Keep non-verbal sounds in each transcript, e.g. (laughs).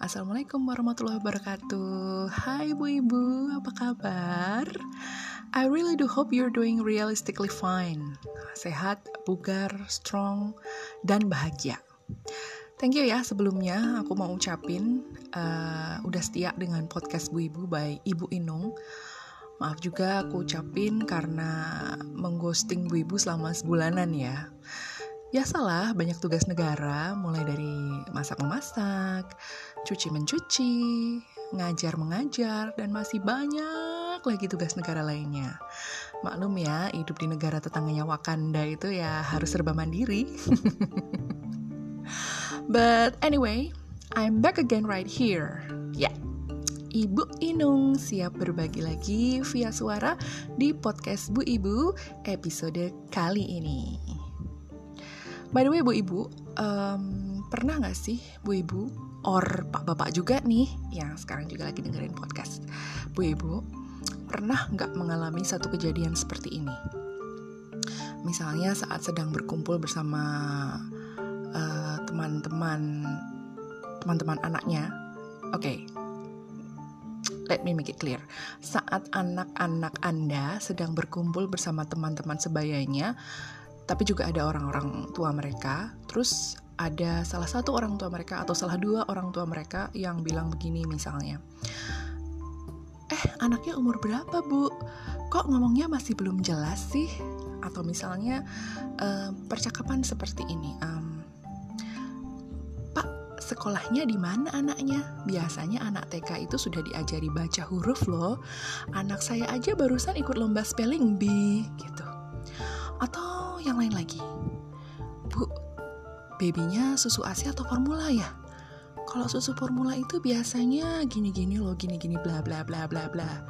Assalamualaikum warahmatullahi wabarakatuh. Hai ibu-ibu, apa kabar? I really do hope you're doing realistically fine. Sehat, bugar, strong, dan bahagia. Thank you ya sebelumnya aku mau ucapin uh, Udah setia dengan podcast Bu Ibu by Ibu Inung. Maaf juga aku ucapin karena mengghosting Bu Ibu selama sebulanan ya. Ya salah, banyak tugas negara, mulai dari masak-memasak, cuci-mencuci, ngajar-mengajar, dan masih banyak lagi tugas negara lainnya. Maklum ya, hidup di negara tetangganya Wakanda itu ya harus serba mandiri. (laughs) But anyway, I'm back again right here. Ya, yeah. Ibu Inung siap berbagi lagi via suara di podcast Bu Ibu episode kali ini. By the way, Bu Ibu, um, pernah nggak sih Bu Ibu, or Pak Bapak juga nih, yang sekarang juga lagi dengerin podcast, Bu Ibu, pernah nggak mengalami satu kejadian seperti ini? Misalnya saat sedang berkumpul bersama teman-teman uh, teman-teman anaknya, oke, okay, let me make it clear. Saat anak-anak Anda sedang berkumpul bersama teman-teman sebayanya, tapi juga ada orang-orang tua mereka. Terus ada salah satu orang tua mereka atau salah dua orang tua mereka yang bilang begini misalnya. Eh, anaknya umur berapa, Bu? Kok ngomongnya masih belum jelas sih? Atau misalnya uh, percakapan seperti ini. Um, Pak, sekolahnya di mana anaknya? Biasanya anak TK itu sudah diajari baca huruf loh. Anak saya aja barusan ikut lomba spelling bee gitu. Atau yang lain lagi. Bu, babynya susu ASI atau formula ya? Kalau susu formula itu biasanya gini-gini loh, gini-gini bla bla bla bla bla.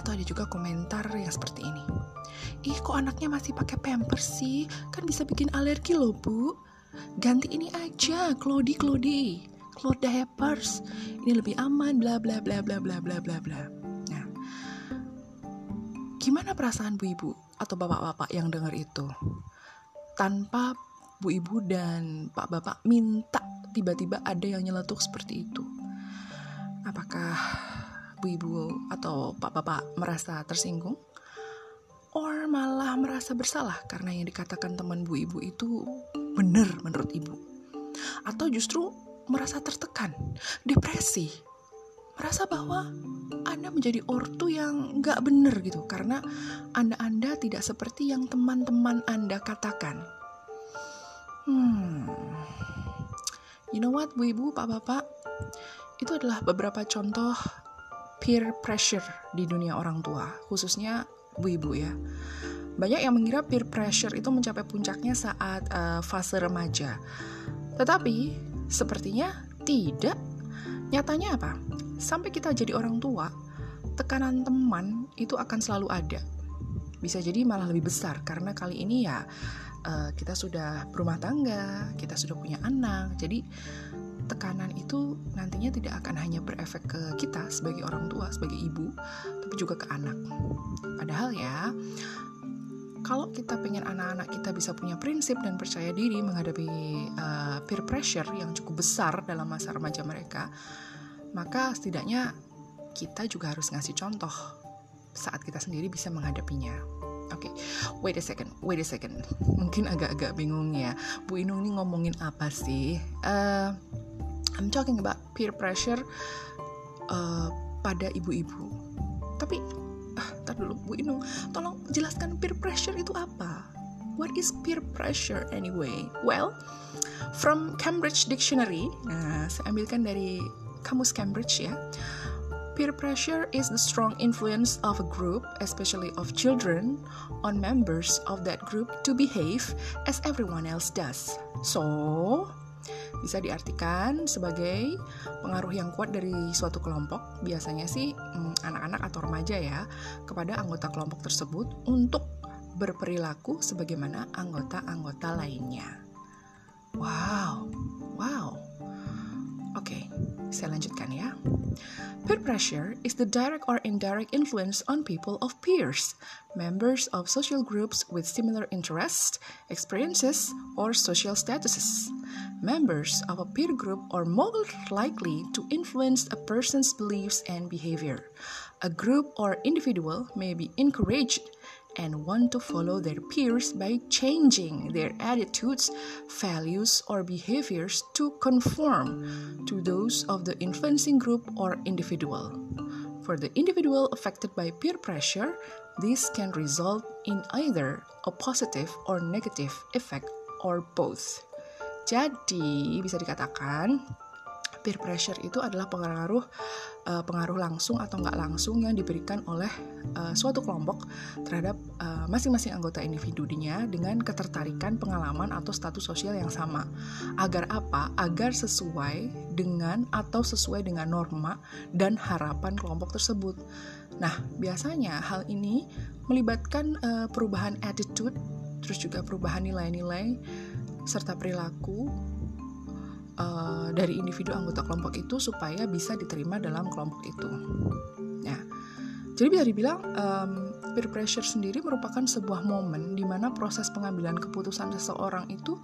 Atau ada juga komentar yang seperti ini. Ih, kok anaknya masih pakai pampers sih? Kan bisa bikin alergi loh, Bu. Ganti ini aja, Clody Clody. Cloth diapers. Ini lebih aman, bla bla bla bla bla bla bla bla. Nah, gimana perasaan bu ibu? atau bapak-bapak yang dengar itu tanpa bu ibu dan pak bapak minta tiba-tiba ada yang nyeletuk seperti itu. Apakah bu ibu atau pak bapak merasa tersinggung? Or malah merasa bersalah karena yang dikatakan teman bu ibu itu benar menurut ibu? Atau justru merasa tertekan depresi? Merasa bahwa Anda menjadi ortu yang nggak bener gitu karena Anda-Anda tidak seperti yang teman-teman Anda katakan. Hmm, you know what, Bu Ibu, Pak Bapak, itu adalah beberapa contoh peer pressure di dunia orang tua, khususnya Bu Ibu ya. Banyak yang mengira peer pressure itu mencapai puncaknya saat uh, fase remaja. Tetapi sepertinya tidak. Nyatanya apa? sampai kita jadi orang tua, tekanan teman itu akan selalu ada. Bisa jadi malah lebih besar karena kali ini ya uh, kita sudah berumah tangga, kita sudah punya anak. Jadi tekanan itu nantinya tidak akan hanya berefek ke kita sebagai orang tua, sebagai ibu, tapi juga ke anak. Padahal ya, kalau kita pengen anak-anak kita bisa punya prinsip dan percaya diri menghadapi uh, peer pressure yang cukup besar dalam masa remaja mereka, maka setidaknya kita juga harus ngasih contoh saat kita sendiri bisa menghadapinya. Oke, okay. wait a second, wait a second. (laughs) Mungkin agak-agak bingung ya, Bu Inung ini ngomongin apa sih? Uh, I'm talking about peer pressure uh, pada ibu-ibu. Tapi, ah, tar dulu Bu Inung, tolong jelaskan peer pressure itu apa? What is peer pressure anyway? Well, from Cambridge Dictionary, nah saya ambilkan dari Kamus Cambridge ya. Peer pressure is the strong influence of a group, especially of children, on members of that group to behave as everyone else does. So, bisa diartikan sebagai pengaruh yang kuat dari suatu kelompok, biasanya sih mm, anak-anak atau remaja ya, kepada anggota kelompok tersebut untuk berperilaku sebagaimana anggota-anggota lainnya. Wow, wow. Saya lanjutkan ya. Peer pressure is the direct or indirect influence on people of peers, members of social groups with similar interests, experiences, or social statuses. Members of a peer group are more likely to influence a person's beliefs and behavior. A group or individual may be encouraged and want to follow their peers by changing their attitudes, values, or behaviors to conform to those of the influencing group or individual. For the individual affected by peer pressure, this can result in either a positive or negative effect or both. Jadi, bisa dikatakan peer pressure itu adalah pengaruh uh, pengaruh langsung atau nggak langsung yang diberikan oleh uh, suatu kelompok terhadap uh, masing-masing anggota individunya dengan ketertarikan pengalaman atau status sosial yang sama. Agar apa? Agar sesuai dengan atau sesuai dengan norma dan harapan kelompok tersebut. Nah, biasanya hal ini melibatkan uh, perubahan attitude, terus juga perubahan nilai-nilai serta perilaku uh, dari individu anggota kelompok itu supaya bisa diterima dalam kelompok itu. Nah, jadi bisa dibilang um, peer pressure sendiri merupakan sebuah momen di mana proses pengambilan keputusan seseorang itu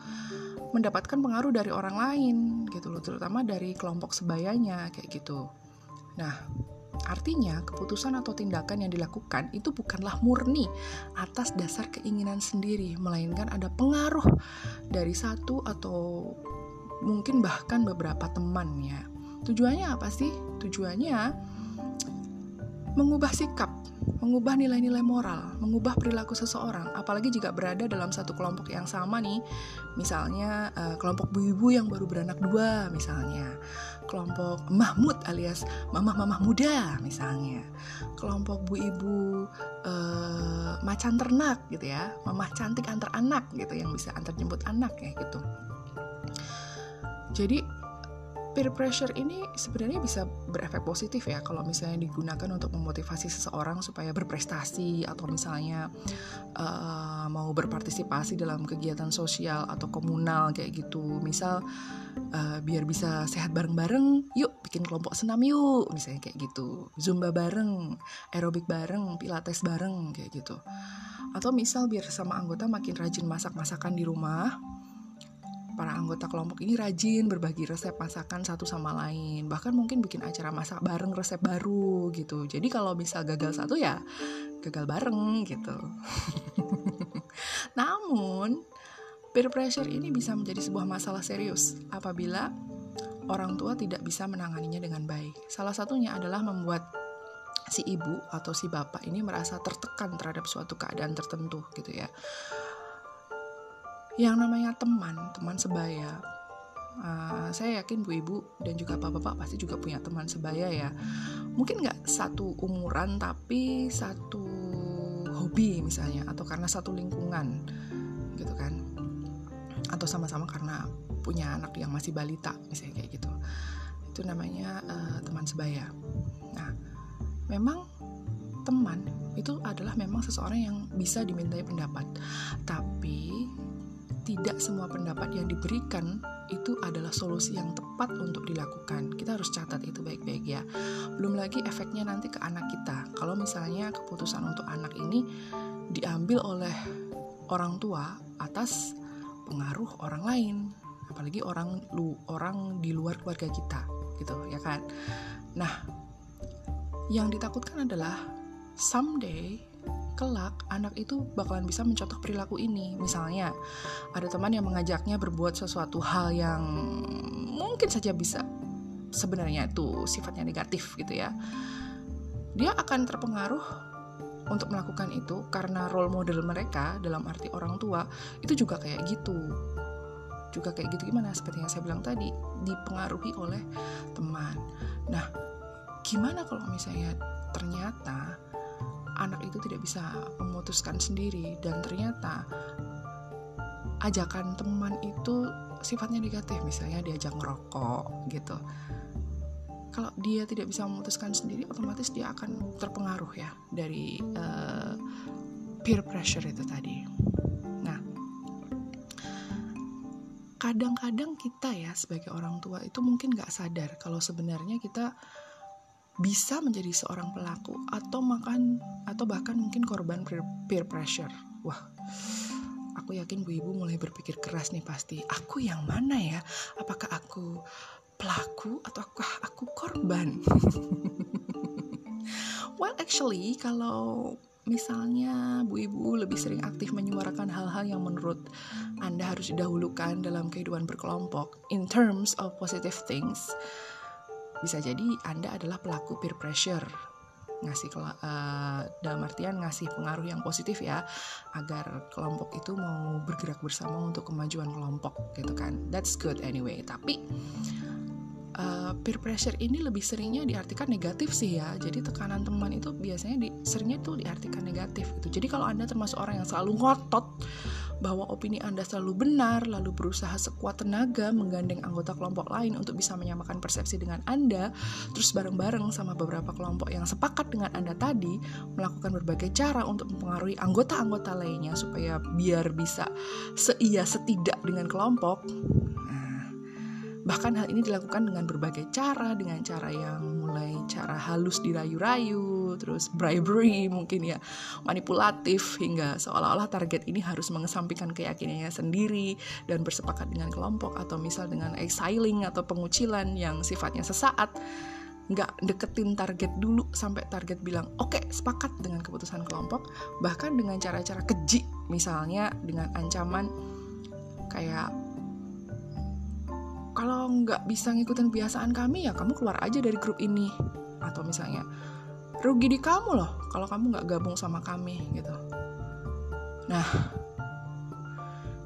mendapatkan pengaruh dari orang lain gitu loh, terutama dari kelompok sebayanya kayak gitu. Nah, artinya keputusan atau tindakan yang dilakukan itu bukanlah murni atas dasar keinginan sendiri, melainkan ada pengaruh dari satu atau mungkin bahkan beberapa temannya. Tujuannya apa sih? Tujuannya mengubah sikap, mengubah nilai-nilai moral, mengubah perilaku seseorang, apalagi jika berada dalam satu kelompok yang sama nih, misalnya uh, kelompok bu-ibu yang baru beranak dua, misalnya kelompok Mahmud alias mamah-mamah muda, misalnya kelompok bu-ibu uh, macan ternak gitu ya, mamah cantik antar anak gitu yang bisa antar jemput anak ya gitu. Jadi peer pressure ini sebenarnya bisa berefek positif ya kalau misalnya digunakan untuk memotivasi seseorang supaya berprestasi atau misalnya uh, mau berpartisipasi dalam kegiatan sosial atau komunal kayak gitu. Misal uh, biar bisa sehat bareng-bareng yuk bikin kelompok senam yuk misalnya kayak gitu. Zumba bareng aerobik bareng pilates bareng kayak gitu. Atau misal biar sama anggota makin rajin masak masakan di rumah para anggota kelompok ini rajin berbagi resep masakan satu sama lain. Bahkan mungkin bikin acara masak bareng resep baru gitu. Jadi kalau bisa gagal satu ya gagal bareng gitu. (laughs) Namun peer pressure ini bisa menjadi sebuah masalah serius apabila orang tua tidak bisa menanganinya dengan baik. Salah satunya adalah membuat si ibu atau si bapak ini merasa tertekan terhadap suatu keadaan tertentu gitu ya yang namanya teman, teman sebaya. Uh, saya yakin bu ibu dan juga bapak-bapak pasti juga punya teman sebaya ya. Mungkin nggak satu umuran tapi satu hobi misalnya atau karena satu lingkungan gitu kan. Atau sama-sama karena punya anak yang masih balita misalnya kayak gitu. Itu namanya uh, teman sebaya. Nah, memang teman itu adalah memang seseorang yang bisa dimintai pendapat. Tapi tidak semua pendapat yang diberikan itu adalah solusi yang tepat untuk dilakukan. Kita harus catat itu baik-baik ya. Belum lagi efeknya nanti ke anak kita. Kalau misalnya keputusan untuk anak ini diambil oleh orang tua atas pengaruh orang lain, apalagi orang lu orang di luar keluarga kita, gitu ya kan. Nah, yang ditakutkan adalah someday kelak anak itu bakalan bisa mencontoh perilaku ini. Misalnya, ada teman yang mengajaknya berbuat sesuatu hal yang mungkin saja bisa sebenarnya itu sifatnya negatif gitu ya. Dia akan terpengaruh untuk melakukan itu karena role model mereka dalam arti orang tua itu juga kayak gitu. Juga kayak gitu gimana seperti yang saya bilang tadi, dipengaruhi oleh teman. Nah, gimana kalau misalnya ternyata anak itu tidak bisa memutuskan sendiri. Dan ternyata ajakan teman itu sifatnya negatif. Misalnya diajak ngerokok gitu. Kalau dia tidak bisa memutuskan sendiri otomatis dia akan terpengaruh ya dari uh, peer pressure itu tadi. Nah kadang-kadang kita ya sebagai orang tua itu mungkin nggak sadar kalau sebenarnya kita bisa menjadi seorang pelaku atau makan atau bahkan mungkin korban peer, pressure. Wah, aku yakin Bu Ibu mulai berpikir keras nih pasti. Aku yang mana ya? Apakah aku pelaku ataukah aku korban? (laughs) well, actually kalau misalnya Bu Ibu lebih sering aktif menyuarakan hal-hal yang menurut Anda harus didahulukan dalam kehidupan berkelompok in terms of positive things, bisa jadi Anda adalah pelaku peer pressure. Ngasih uh, dalam artian ngasih pengaruh yang positif ya agar kelompok itu mau bergerak bersama untuk kemajuan kelompok gitu kan. That's good anyway. Tapi uh, peer pressure ini lebih seringnya diartikan negatif sih ya jadi tekanan teman itu biasanya di, seringnya itu diartikan negatif gitu jadi kalau anda termasuk orang yang selalu ngotot bahwa opini Anda selalu benar, lalu berusaha sekuat tenaga menggandeng anggota kelompok lain untuk bisa menyamakan persepsi dengan Anda, terus bareng-bareng sama beberapa kelompok yang sepakat dengan Anda tadi, melakukan berbagai cara untuk mempengaruhi anggota-anggota lainnya supaya biar bisa seia setidak dengan kelompok. Nah, bahkan hal ini dilakukan dengan berbagai cara, dengan cara yang mulai cara halus dirayu-rayu, terus bribery mungkin ya manipulatif hingga seolah-olah target ini harus mengesampingkan keyakinannya sendiri dan bersepakat dengan kelompok atau misal dengan exiling atau pengucilan yang sifatnya sesaat. Nggak deketin target dulu sampai target bilang oke okay, sepakat dengan keputusan kelompok. Bahkan dengan cara-cara keji misalnya dengan ancaman kayak kalau nggak bisa ngikutin kebiasaan kami ya kamu keluar aja dari grup ini. Atau misalnya rugi di kamu loh kalau kamu nggak gabung sama kami gitu. Nah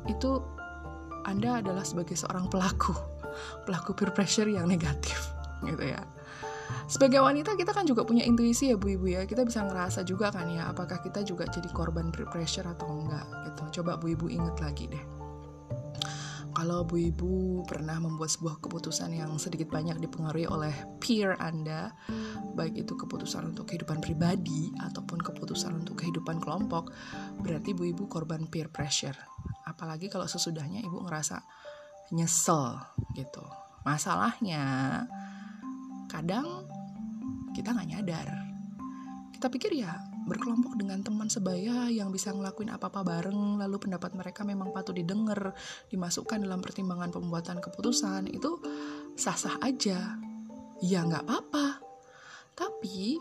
itu anda adalah sebagai seorang pelaku pelaku peer pressure yang negatif gitu ya. Sebagai wanita kita kan juga punya intuisi ya bu ibu ya. Kita bisa ngerasa juga kan ya apakah kita juga jadi korban peer pressure atau enggak gitu. Coba bu ibu inget lagi deh kalau Bu Ibu pernah membuat sebuah keputusan yang sedikit banyak dipengaruhi oleh peer Anda, baik itu keputusan untuk kehidupan pribadi ataupun keputusan untuk kehidupan kelompok, berarti Bu Ibu korban peer pressure. Apalagi kalau sesudahnya Ibu ngerasa nyesel gitu. Masalahnya, kadang kita nggak nyadar. Kita pikir ya berkelompok dengan teman sebaya yang bisa ngelakuin apa-apa bareng. Lalu pendapat mereka memang patut didengar dimasukkan dalam pertimbangan pembuatan keputusan. Itu sah-sah aja. Ya nggak apa-apa. Tapi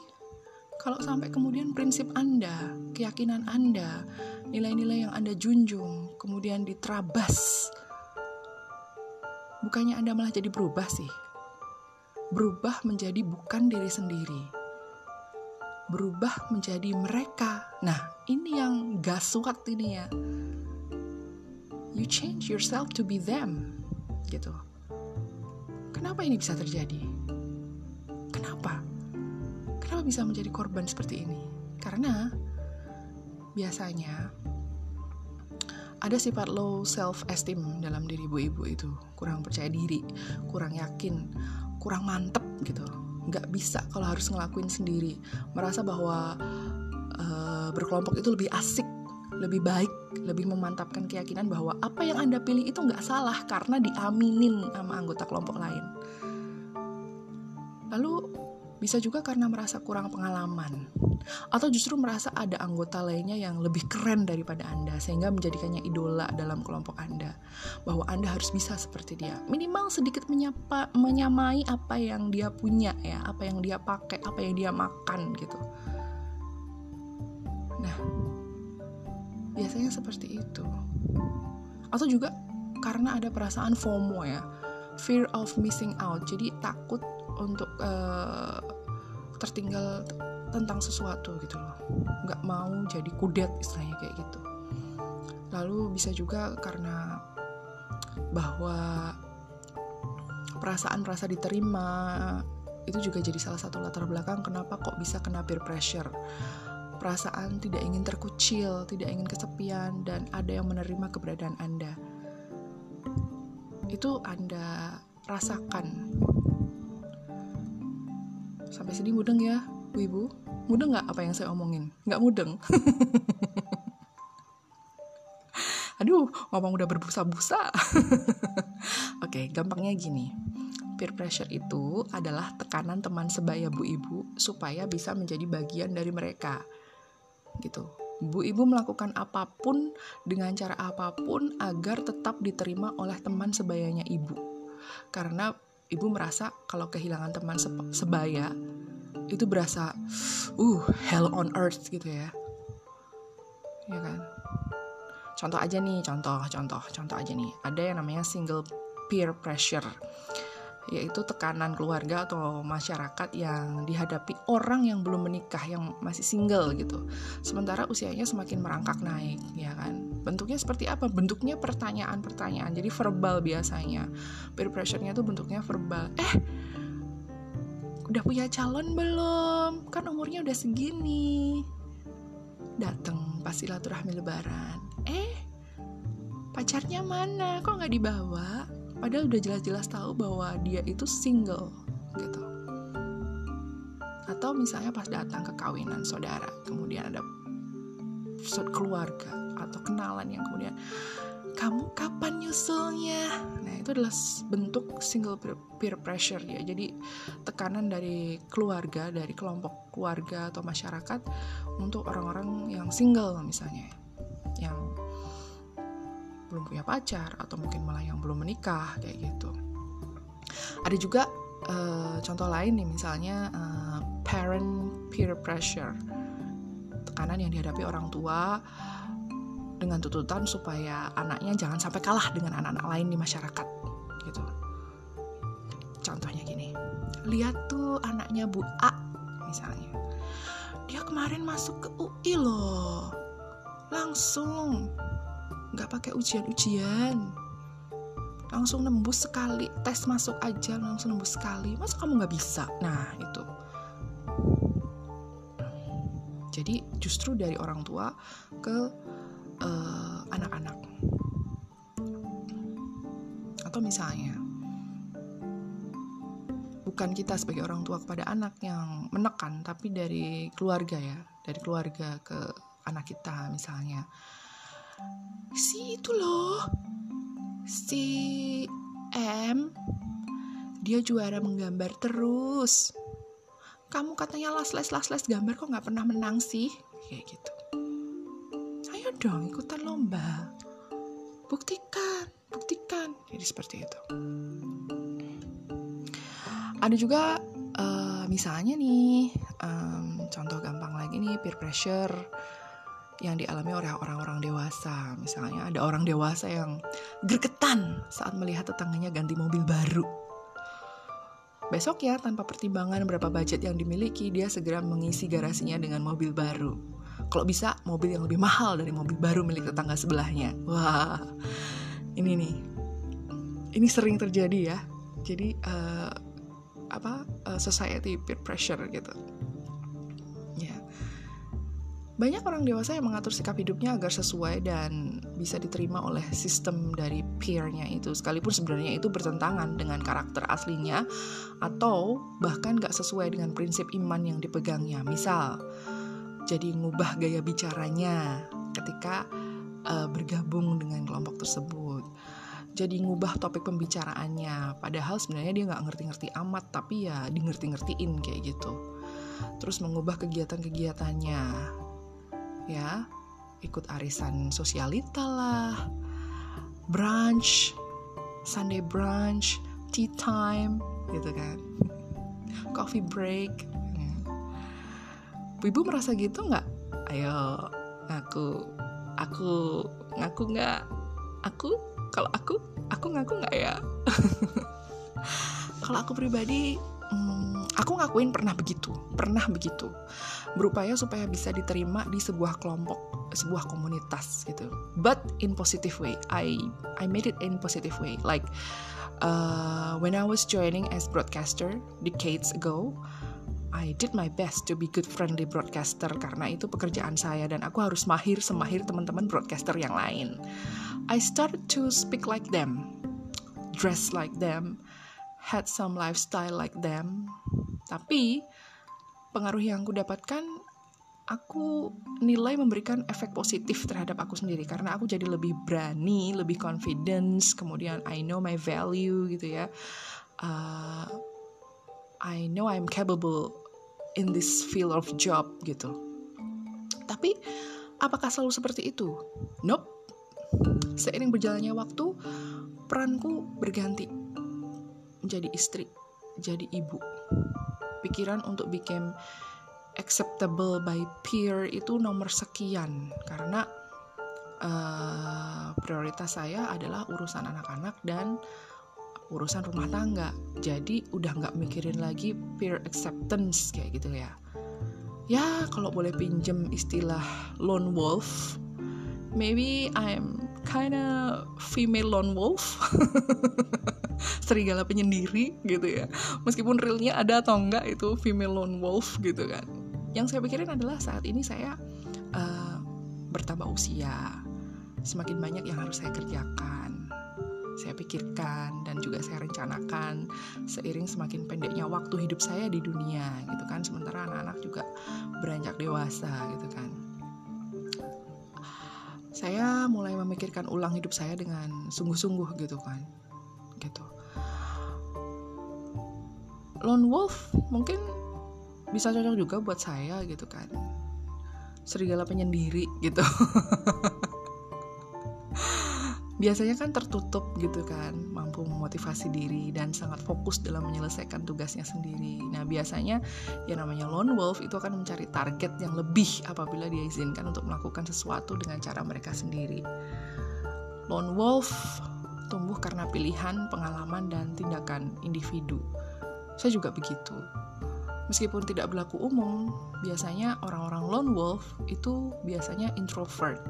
kalau sampai kemudian prinsip Anda, keyakinan Anda, nilai-nilai yang Anda junjung, kemudian diterabas, bukannya Anda malah jadi berubah sih. Berubah menjadi bukan diri sendiri berubah menjadi mereka. Nah, ini yang gaswat ini ya. You change yourself to be them. Gitu. Kenapa ini bisa terjadi? Kenapa? Kenapa bisa menjadi korban seperti ini? Karena biasanya ada sifat low self esteem dalam diri ibu-ibu itu kurang percaya diri kurang yakin kurang mantep gitu nggak bisa kalau harus ngelakuin sendiri. Merasa bahwa uh, berkelompok itu lebih asik lebih baik lebih memantapkan keyakinan bahwa apa yang anda pilih itu nggak salah karena diaminin sama anggota kelompok lain. Lalu bisa juga karena merasa kurang pengalaman. Atau justru merasa ada anggota lainnya yang lebih keren daripada Anda sehingga menjadikannya idola dalam kelompok Anda. Bahwa Anda harus bisa seperti dia. Minimal sedikit menyapa menyamai apa yang dia punya ya. Apa yang dia pakai apa yang dia makan gitu. Nah biasanya seperti itu. Atau juga karena ada perasaan FOMO ya. Fear of missing out. Jadi takut untuk uh, tertinggal tentang sesuatu gitu loh. Nggak mau jadi kudet istilahnya kayak gitu. Lalu bisa juga karena bahwa perasaan rasa diterima itu juga jadi salah satu latar belakang kenapa kok bisa kena peer pressure. Perasaan tidak ingin terkucil tidak ingin kesepian dan ada yang menerima keberadaan anda. Itu anda rasakan Sampai sini mudeng ya, Bu Ibu? Mudeng nggak apa yang saya omongin? Nggak mudeng. (laughs) Aduh, ngomong udah berbusa-busa. (laughs) Oke, okay, gampangnya gini. Peer pressure itu adalah tekanan teman sebaya Bu Ibu supaya bisa menjadi bagian dari mereka. Gitu. Bu ibu melakukan apa pun dengan cara apa pun agar tetap diterima oleh teman sebayanya ibu. Karena ibu merasa kalau kehilangan teman sebaya itu berasa uh hell on earth gitu ya. Ya kan? Contoh aja nih, contoh, contoh, contoh aja nih. Ada yang namanya single peer pressure yaitu tekanan keluarga atau masyarakat yang dihadapi orang yang belum menikah yang masih single gitu. Sementara usianya semakin merangkak naik, ya kan. Bentuknya seperti apa? Bentuknya pertanyaan-pertanyaan. Jadi verbal biasanya. Peer pressure-nya tuh bentuknya verbal. Eh, udah punya calon belum? Kan umurnya udah segini. Datang pas silaturahmi lebaran. Eh, pacarnya mana? Kok nggak dibawa? padahal udah jelas-jelas tahu bahwa dia itu single gitu atau misalnya pas datang ke kawinan saudara kemudian ada keluarga atau kenalan yang kemudian kamu kapan nyusulnya? Nah itu adalah bentuk single peer pressure ya jadi tekanan dari keluarga dari kelompok keluarga atau masyarakat untuk orang-orang yang single misalnya. Yang belum punya pacar atau mungkin malah yang belum menikah kayak gitu. Ada juga uh, contoh lain nih misalnya uh, parent peer pressure. Tekanan yang dihadapi orang tua dengan tuntutan supaya anaknya jangan sampai kalah dengan anak-anak lain di masyarakat gitu. Contohnya gini lihat tuh anaknya Bu A misalnya. Dia kemarin masuk ke UI loh. Langsung nggak pakai ujian-ujian. Langsung nembus sekali tes masuk aja langsung nembus sekali. Masa kamu nggak bisa? Nah itu. Jadi justru dari orang tua ke uh, anak-anak. Atau misalnya bukan kita sebagai orang tua kepada anak yang menekan tapi dari keluarga ya dari keluarga ke anak kita misalnya. Si itu loh si M dia juara menggambar terus. Kamu katanya las les las les gambar kok nggak pernah menang sih? Kayak gitu dong ikutan lomba buktikan buktikan jadi seperti itu ada juga uh, misalnya nih um, contoh gampang lagi nih peer pressure yang dialami oleh orang-orang dewasa. Misalnya ada orang dewasa yang gergetan saat melihat tetangganya ganti mobil baru. Besok ya, tanpa pertimbangan berapa budget yang dimiliki, dia segera mengisi garasinya dengan mobil baru. Kalau bisa, mobil yang lebih mahal dari mobil baru milik tetangga sebelahnya. Wah, ini nih, ini sering terjadi ya. Jadi uh, apa uh, society peer pressure gitu. Banyak orang dewasa yang mengatur sikap hidupnya agar sesuai dan bisa diterima oleh sistem dari peer-nya itu. Sekalipun sebenarnya itu bertentangan dengan karakter aslinya atau bahkan gak sesuai dengan prinsip iman yang dipegangnya misal jadi ngubah gaya bicaranya ketika uh, bergabung dengan kelompok tersebut. Jadi ngubah topik pembicaraannya. Padahal sebenarnya dia nggak ngerti-ngerti amat tapi ya di ngerti-ngertiin kayak gitu. Terus mengubah kegiatan-kegiatannya. Ya ikut arisan sosialita lah. Brunch Sunday brunch tea time gitu kan. Coffee break. Ibu merasa gitu nggak? Ayo ngaku aku ngaku nggak? Aku? Kalau aku aku ngaku nggak ya? (laughs) Kalau aku pribadi hmm, aku ngakuin pernah begitu pernah begitu. Berupaya supaya bisa diterima di sebuah kelompok sebuah komunitas gitu. But in positive way. I I made it in positive way. Like uh, when I was joining as broadcaster decades ago I did my best to be good friendly broadcaster karena itu pekerjaan saya dan aku harus mahir semahir teman-teman broadcaster yang lain. I started to speak like them, dress like them, had some lifestyle like them. Tapi pengaruh yang aku dapatkan aku nilai memberikan efek positif terhadap aku sendiri karena aku jadi lebih berani, lebih confidence, kemudian I know my value gitu ya. Uh, I know I'm capable in this field of job gitu. Tapi Apakah selalu seperti itu? Nope. Seiring berjalannya waktu, peranku berganti menjadi istri, jadi ibu. Pikiran untuk bikin acceptable by peer itu nomor sekian karena uh, prioritas saya adalah urusan anak-anak dan urusan rumah tangga. Jadi udah nggak mikirin lagi peer acceptance kayak gitu ya. Ya kalau boleh pinjem istilah lone wolf maybe I'm kinda female lone wolf. (laughs) Serigala penyendiri gitu ya. Meskipun realnya ada atau enggak itu female lone wolf gitu kan. Yang saya pikirin adalah saat ini saya uh, bertambah usia. Semakin banyak yang harus saya kerjakan saya pikirkan dan juga saya rencanakan seiring semakin pendeknya waktu hidup saya di dunia gitu kan. Sementara anak-anak juga beranjak dewasa gitu kan. Saya mulai memikirkan ulang hidup saya dengan sungguh-sungguh gitu kan gitu. Lone wolf mungkin bisa cocok juga buat saya gitu kan. Serigala penyendiri gitu (laughs) biasanya kan tertutup gitu kan mampu memotivasi diri dan sangat fokus dalam menyelesaikan tugasnya sendiri nah biasanya yang namanya lone wolf itu akan mencari target yang lebih apabila dia izinkan untuk melakukan sesuatu dengan cara mereka sendiri lone wolf tumbuh karena pilihan pengalaman dan tindakan individu saya juga begitu Meskipun tidak berlaku umum, biasanya orang-orang lone wolf itu biasanya introvert.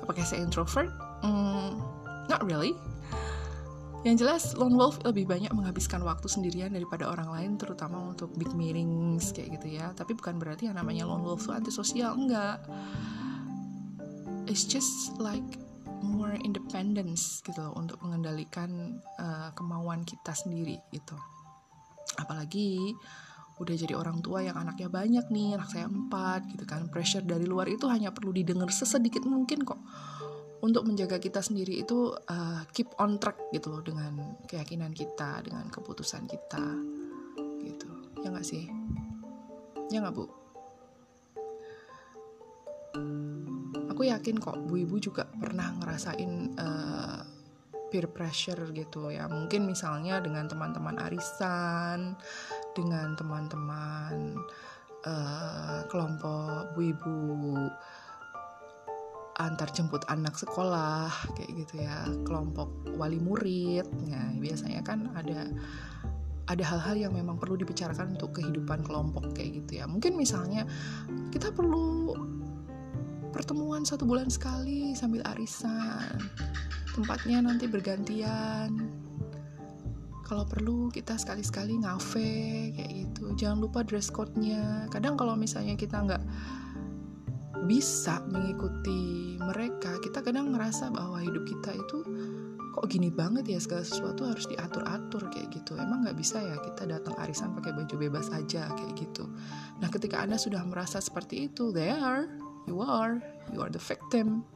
Apakah saya introvert? Hmm, Not really. Yang jelas, lone wolf lebih banyak menghabiskan waktu sendirian daripada orang lain, terutama untuk big meetings kayak gitu ya. Tapi bukan berarti yang namanya lone wolf itu antisosial, enggak. It's just like more independence gitu loh untuk mengendalikan uh, kemauan kita sendiri gitu. Apalagi udah jadi orang tua yang anaknya banyak nih, anak saya empat gitu kan. Pressure dari luar itu hanya perlu didengar sesedikit mungkin kok untuk menjaga kita sendiri itu uh, keep on track gitu loh dengan keyakinan kita dengan keputusan kita gitu. Ya nggak sih? Ya nggak bu? Aku yakin kok bu ibu juga pernah ngerasain uh, peer pressure gitu ya. Mungkin misalnya dengan teman-teman arisan dengan teman-teman uh, kelompok bu ibu antar jemput anak sekolah kayak gitu ya. Kelompok wali murid ya biasanya kan ada ada hal-hal yang memang perlu dibicarakan untuk kehidupan kelompok kayak gitu ya. Mungkin misalnya kita perlu pertemuan satu bulan sekali sambil arisan. Tempatnya nanti bergantian. Kalau perlu kita sekali-sekali ngafe kayak gitu. Jangan lupa dress code-nya. Kadang kalau misalnya kita nggak bisa mengikuti mereka kita kadang ngerasa bahwa hidup kita itu kok gini banget ya segala sesuatu harus diatur-atur kayak gitu. Emang nggak bisa ya kita datang arisan pakai baju bebas aja kayak gitu. Nah ketika anda sudah merasa seperti itu there you are you are the victim.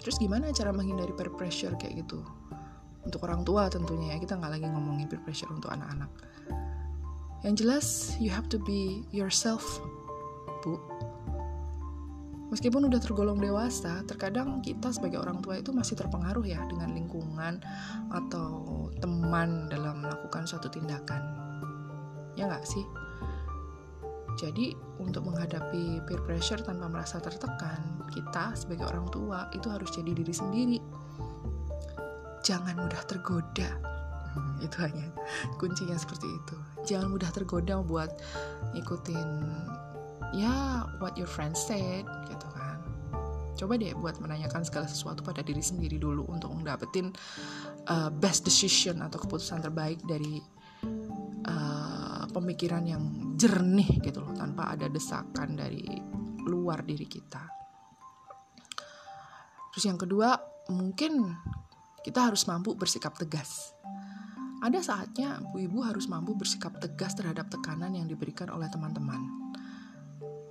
Terus gimana cara menghindari peer pressure kayak gitu? Untuk orang tua tentunya ya kita nggak lagi ngomongin peer pressure untuk anak-anak. Yang jelas you have to be yourself bu Meskipun udah tergolong dewasa, terkadang kita sebagai orang tua itu masih terpengaruh ya dengan lingkungan atau teman dalam melakukan suatu tindakan. Ya nggak sih? Jadi untuk menghadapi peer pressure tanpa merasa tertekan, kita sebagai orang tua itu harus jadi diri sendiri. Jangan mudah tergoda. Hmm, itu hanya kuncinya seperti itu. Jangan mudah tergoda buat ikutin ya what your friends said gitu kan. Coba deh buat menanyakan segala sesuatu pada diri sendiri dulu untuk mendapatkan uh, best decision atau keputusan terbaik dari uh, pemikiran yang jernih gitu loh tanpa ada desakan dari luar diri kita. Terus yang kedua mungkin kita harus mampu bersikap tegas. Ada saatnya bu ibu harus mampu bersikap tegas terhadap tekanan yang diberikan oleh teman-teman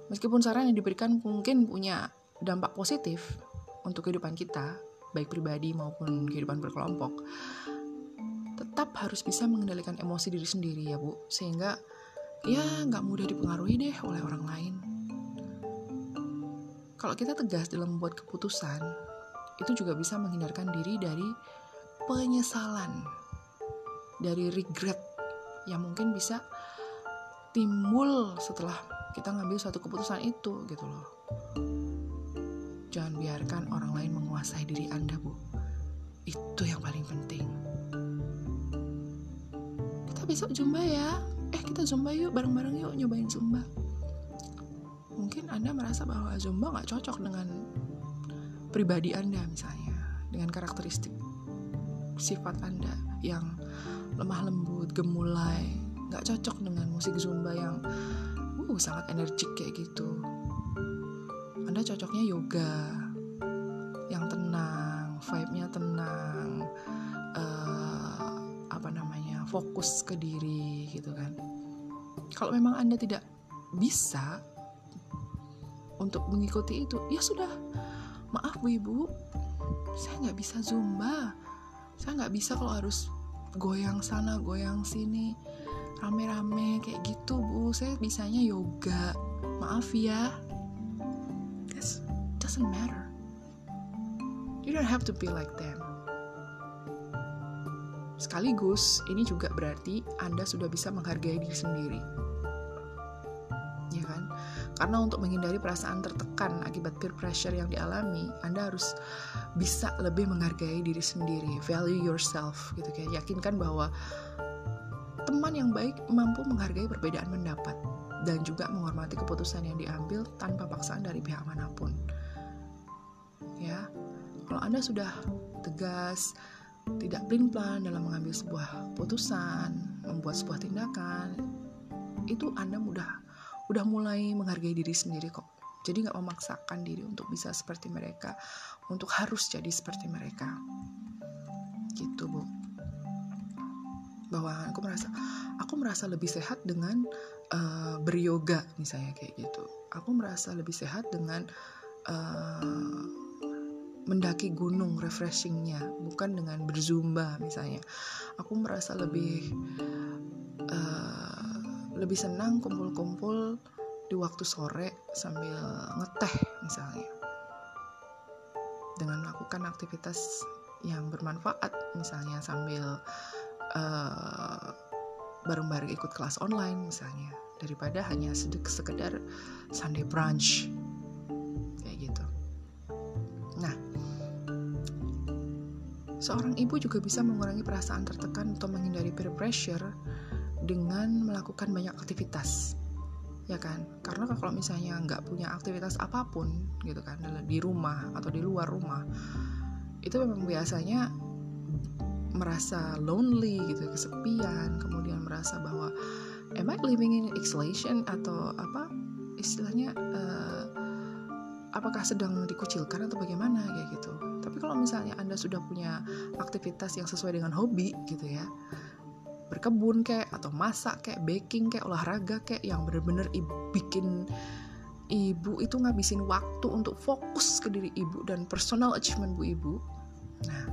Meskipun saran yang diberikan mungkin punya dampak positif untuk kehidupan kita, baik pribadi maupun kehidupan berkelompok, tetap harus bisa mengendalikan emosi diri sendiri ya bu, sehingga ya nggak mudah dipengaruhi deh oleh orang lain. kalau kita tegas dalam membuat keputusan, itu juga bisa menghindarkan diri dari penyesalan, dari regret yang mungkin bisa timbul setelah kita ngambil suatu keputusan itu gitu loh. Jangan biarkan orang lain menguasai diri Anda, Bu. Itu yang paling penting. Kita besok Zumba ya. Eh, kita Zumba yuk, bareng-bareng yuk nyobain Zumba mungkin Anda merasa bahwa Zumba nggak cocok dengan pribadi Anda misalnya, dengan karakteristik sifat Anda yang lemah lembut, gemulai, nggak cocok dengan musik Zumba yang uh, sangat energik kayak gitu. Anda cocoknya yoga yang tenang, vibe-nya tenang, uh, apa namanya, fokus ke diri gitu kan. Kalau memang Anda tidak bisa untuk mengikuti itu ya sudah maaf bu ibu saya nggak bisa zumba saya nggak bisa kalau harus goyang sana goyang sini rame-rame kayak gitu bu. Saya bisanya yoga. Maaf ya. This doesn't matter. You don't have to be like them. Sekaligus ini juga berarti anda sudah bisa menghargai diri sendiri. Ya kan? Karena untuk menghindari perasaan tertekan akibat peer pressure yang dialami, Anda harus bisa lebih menghargai diri sendiri, value yourself gitu kayak. Yakinkan bahwa teman yang baik mampu menghargai perbedaan pendapat dan juga menghormati keputusan yang diambil tanpa paksaan dari pihak mana pun. Ya. Kalau Anda sudah tegas, tidak plan dalam mengambil sebuah putusan, membuat sebuah tindakan, itu Anda mudah udah mulai menghargai diri sendiri kok jadi nggak memaksakan diri untuk bisa seperti mereka untuk harus jadi seperti mereka gitu bu bahwa aku merasa aku merasa lebih sehat dengan uh, beryoga misalnya kayak gitu. Aku merasa lebih sehat dengan uh, mendaki gunung refreshingnya bukan dengan berzumba misalnya. Aku merasa lebih uh, lebih senang kumpul-kumpul di waktu sore sambil ngeteh misalnya. Dengan melakukan aktivitas yang bermanfaat misalnya sambil uh, bareng-bareng ikut kelas online misalnya daripada hanya sekedar Sunday brunch kayak gitu. Nah, seorang ibu juga bisa mengurangi perasaan tertekan atau menghindari peer pressure dengan melakukan banyak aktivitas ya kan karena kalau misalnya nggak punya aktivitas apa pun gitu kan di rumah atau di luar rumah itu memang biasanya merasa lonely gitu kesepian kemudian merasa bahwa am I living in isolation? Atau apa istilahnya uh, apakah sedang dikucilkan atau bagaimana kayak gitu. Tapi kalau misalnya anda sudah punya aktivitas yang sesuai dengan hobi gitu ya berkebun kayak atau masak kayak baking kayak olahraga kayak yang bener-bener bikin ibu itu ngabisin waktu untuk fokus ke diri ibu dan personal achievement bu ibu nah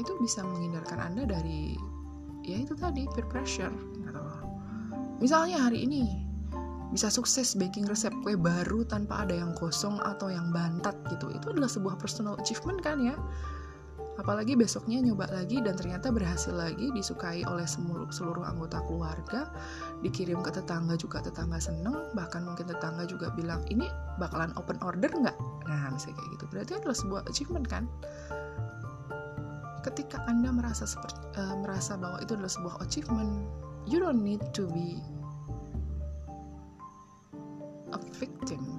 itu bisa menghindarkan anda dari ya itu tadi peer pressure gitu misalnya hari ini bisa sukses baking resep kue baru tanpa ada yang kosong atau yang bantat gitu itu adalah sebuah personal achievement kan ya Apalagi besoknya nyoba lagi dan ternyata berhasil lagi, disukai oleh seluruh anggota keluarga, dikirim ke tetangga juga tetangga seneng, bahkan mungkin tetangga juga bilang ini bakalan open order nggak? Nah misalnya kayak gitu, berarti adalah sebuah achievement kan? Ketika anda merasa seperti uh, merasa bahwa itu adalah sebuah achievement, you don't need to be a victim,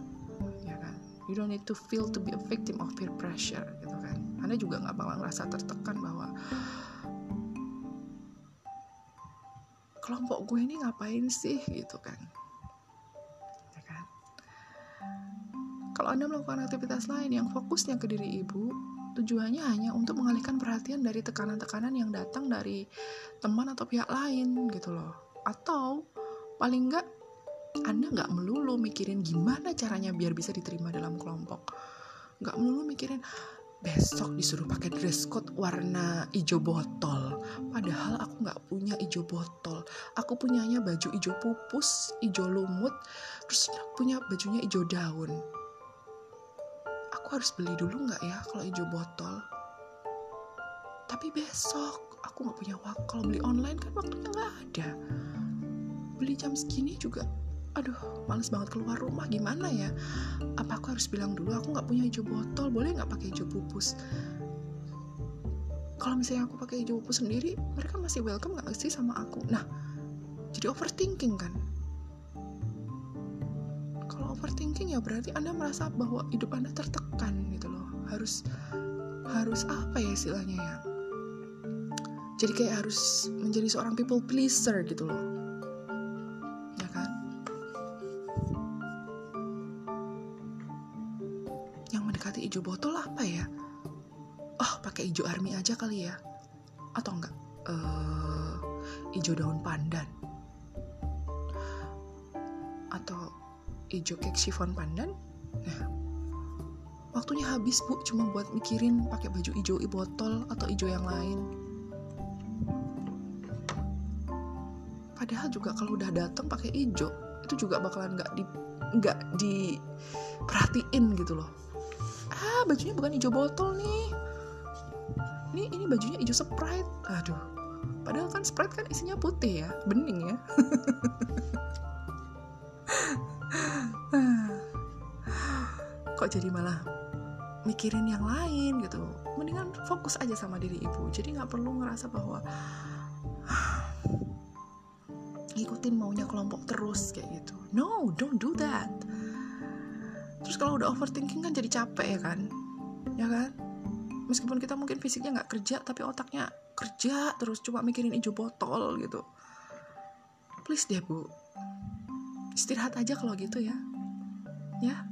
ya kan? You don't need to feel to be a victim of peer pressure gitu kan? anda juga nggak bakal ngerasa tertekan bahwa kelompok gue ini ngapain sih gitu kan ya kan kalau anda melakukan aktivitas lain yang fokusnya ke diri ibu tujuannya hanya untuk mengalihkan perhatian dari tekanan-tekanan yang datang dari teman atau pihak lain gitu loh. Atau paling nggak anda nggak melulu mikirin gimana caranya biar bisa diterima dalam kelompok. Nggak melulu mikirin besok disuruh pakai dress code warna hijau botol. Padahal aku nggak punya hijau botol. Aku punyanya baju hijau pupus hijau lumut terus punya bajunya hijau daun aku harus beli dulu nggak ya kalau hijau botol? Tapi besok aku nggak punya waktu kalau beli online kan waktunya nggak ada. Beli jam segini juga aduh males banget keluar rumah. Gimana ya? Apa aku harus bilang dulu aku nggak punya hijau botol? Boleh nggak pakai hijau pupus? Kalau misalnya aku pakai hijau pupus sendiri mereka masih welcome nggak sih sama aku? Nah jadi overthinking kan overthinking ya berarti anda merasa bahwa hidup anda tertekan gitu loh. Harus harus apa ya istilahnya ya? Jadi kayak harus menjadi seorang people pleaser gitu loh. Ya kan? Yang mendekati hijau botol apa ya? Oh pakai hijau army aja kali ya cake chiffon pandan? Nah waktunya habis bu. Cuma buat mikirin pakai baju hijau botol atau hijau yang lain. Padahal juga kalau udah datang pakai hijau itu juga bakalan nggak di nggak diperhatiin gitu loh. Ah bajunya bukan hijau botol nih. Ini ini bajunya hijau sprite. Aduh padahal kan sprite kan isinya putih ya bening ya (laughs) (gasps) kok jadi malah mikirin yang lain gitu? Mendingan fokus aja sama diri ibu. Jadi nggak perlu ngerasa bahwa (sighs) ngikutin maunya kelompok terus kayak gitu. No don't do that. Terus kalau udah overthinking kan jadi capek ya kan? Ya kan? Meskipun kita mungkin fisiknya nggak kerja tapi otaknya kerja terus cuma mikirin hijau botol gitu. Please deh bu. Istirahat aja kalau gitu ya ya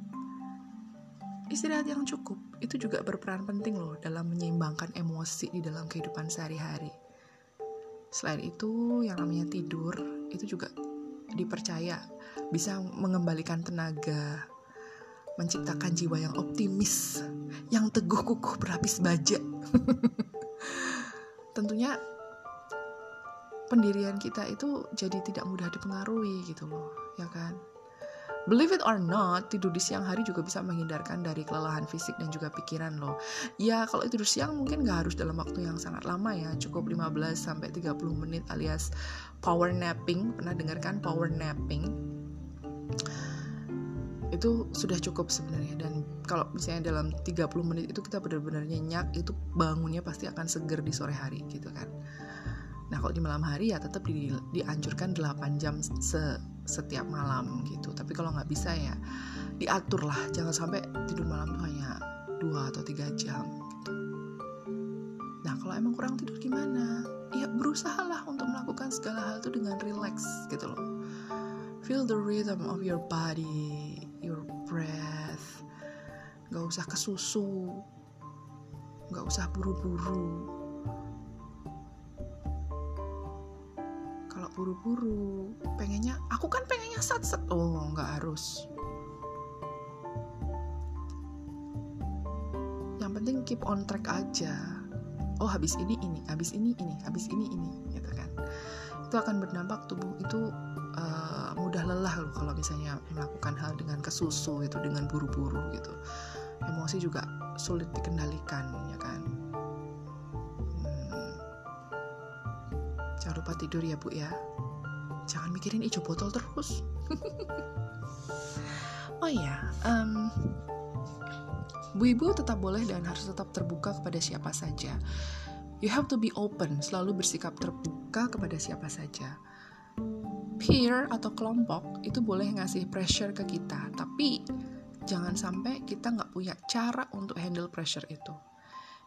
istirahat yang cukup itu juga berperan penting loh dalam menyeimbangkan emosi di dalam kehidupan sehari-hari Selain itu, yang namanya tidur itu juga dipercaya bisa mengembalikan tenaga, menciptakan jiwa yang optimis, yang teguh kukuh berlapis baja. (laughs) Tentunya pendirian kita itu jadi tidak mudah dipengaruhi gitu loh, ya kan? Believe it or not, tidur di siang hari juga bisa menghindarkan dari kelelahan fisik dan juga pikiran loh. Ya, kalau tidur siang mungkin gak harus dalam waktu yang sangat lama ya, cukup 15 sampai 30 menit alias power napping. Pernah dengarkan power napping? Itu sudah cukup sebenarnya dan kalau misalnya dalam 30 menit itu kita benar-benar nyenyak, itu bangunnya pasti akan seger di sore hari gitu kan. Nah, kalau di malam hari ya tetap di, dianjurkan 8 jam se setiap malam gitu. Tapi kalau nggak bisa ya diatur lah. Jangan sampai tidur malam tuh hanya dua atau tiga jam gitu. Nah kalau emang kurang tidur gimana? Ya berusahalah untuk melakukan segala hal itu dengan relax gitu loh. Feel the rhythm of your body your breath. Nggak usah kesusu. Nggak usah buru-buru buru-buru. Pengennya aku kan pengennya sat sat oh nggak harus. Yang penting keep on track aja. Oh habis ini ini. Habis ini ini. Habis ini ini. Gitu kan. Itu akan berdampak tubuh itu uh, mudah lelah loh kalau misalnya melakukan hal dengan kesusu itu dengan buru-buru gitu. Emosi juga sulit dikendalikan ya kan lupa tidur ya bu ya. Jangan mikirin hijau botol terus. (laughs) oh iya, um, bu ibu tetap boleh dan harus tetap terbuka kepada siapa saja. You have to be open, selalu bersikap terbuka kepada siapa saja. Peer atau kelompok itu boleh ngasih pressure ke kita, tapi jangan sampai kita nggak punya cara untuk handle pressure itu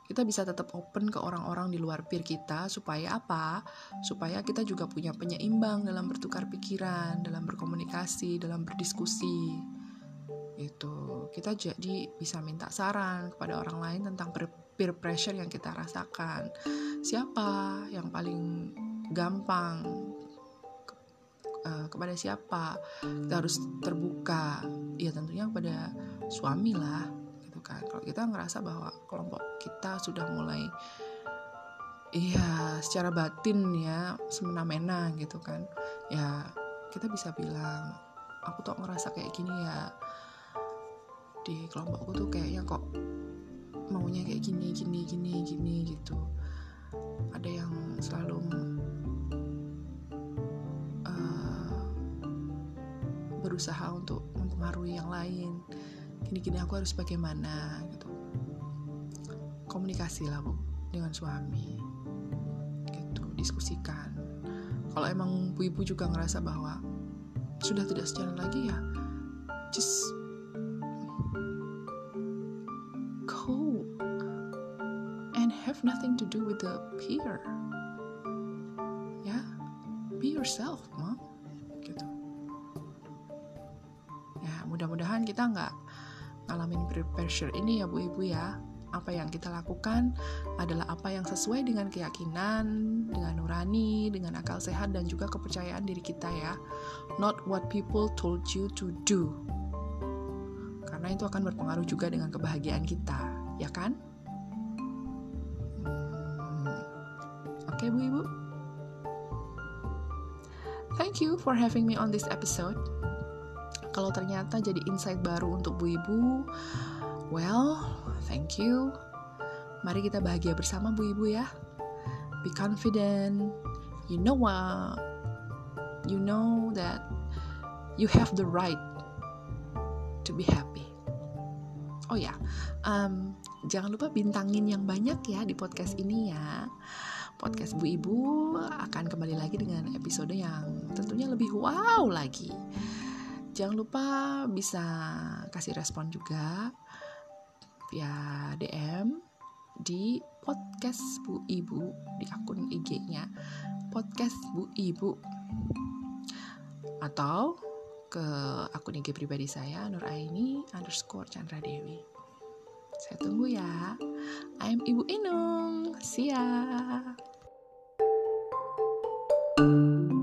kita bisa tetap open ke orang-orang di luar peer kita supaya apa? Supaya kita juga punya penyeimbang dalam bertukar pikiran, dalam berkomunikasi, dalam berdiskusi. Itu kita jadi bisa minta saran kepada orang lain tentang peer pressure yang kita rasakan. Siapa yang paling gampang uh, kepada siapa? Kita harus terbuka. Ya tentunya kepada suami lah kan. Kalau kita ngerasa bahwa kelompok kita sudah mulai iya secara batin ya semena-mena gitu kan ya kita bisa bilang aku tuh ngerasa kayak gini ya di kelompokku tuh kayaknya kok maunya kayak gini gini gini gini gitu. Ada yang selalu uh, berusaha untuk mempengaruhi yang lain gini-gini aku harus bagaimana gitu. Komunikasi lah bu dengan suami gitu diskusikan. Kalau emang bu ibu juga ngerasa bahwa sudah tidak sejalan lagi ya just go and have nothing to do with the peer pressure ini ya bu ibu ya apa yang kita lakukan adalah apa yang sesuai dengan keyakinan, dengan nurani, dengan akal sehat dan juga kepercayaan diri kita ya. Not what people told you to do. Karena itu akan berpengaruh juga dengan kebahagiaan kita, ya kan? Hmm. Oke, okay, Bu Ibu. Thank you for having me on this episode. Kalau ternyata jadi insight baru untuk Bu Ibu, well, thank you. Mari kita bahagia bersama Bu Ibu ya. Be confident. You know what? You know that you have the right to be happy. Oh ya, um, jangan lupa bintangin yang banyak ya di podcast ini ya. Podcast Bu Ibu akan kembali lagi dengan episode yang tentunya lebih wow lagi. Jangan lupa bisa kasih respon juga via DM di podcast Bu Ibu di akun IG-nya podcast Bu Ibu atau ke akun IG pribadi saya Nur Aini underscore Chandra Dewi. Saya tunggu ya. I'm Ibu Inung. See ya. thank you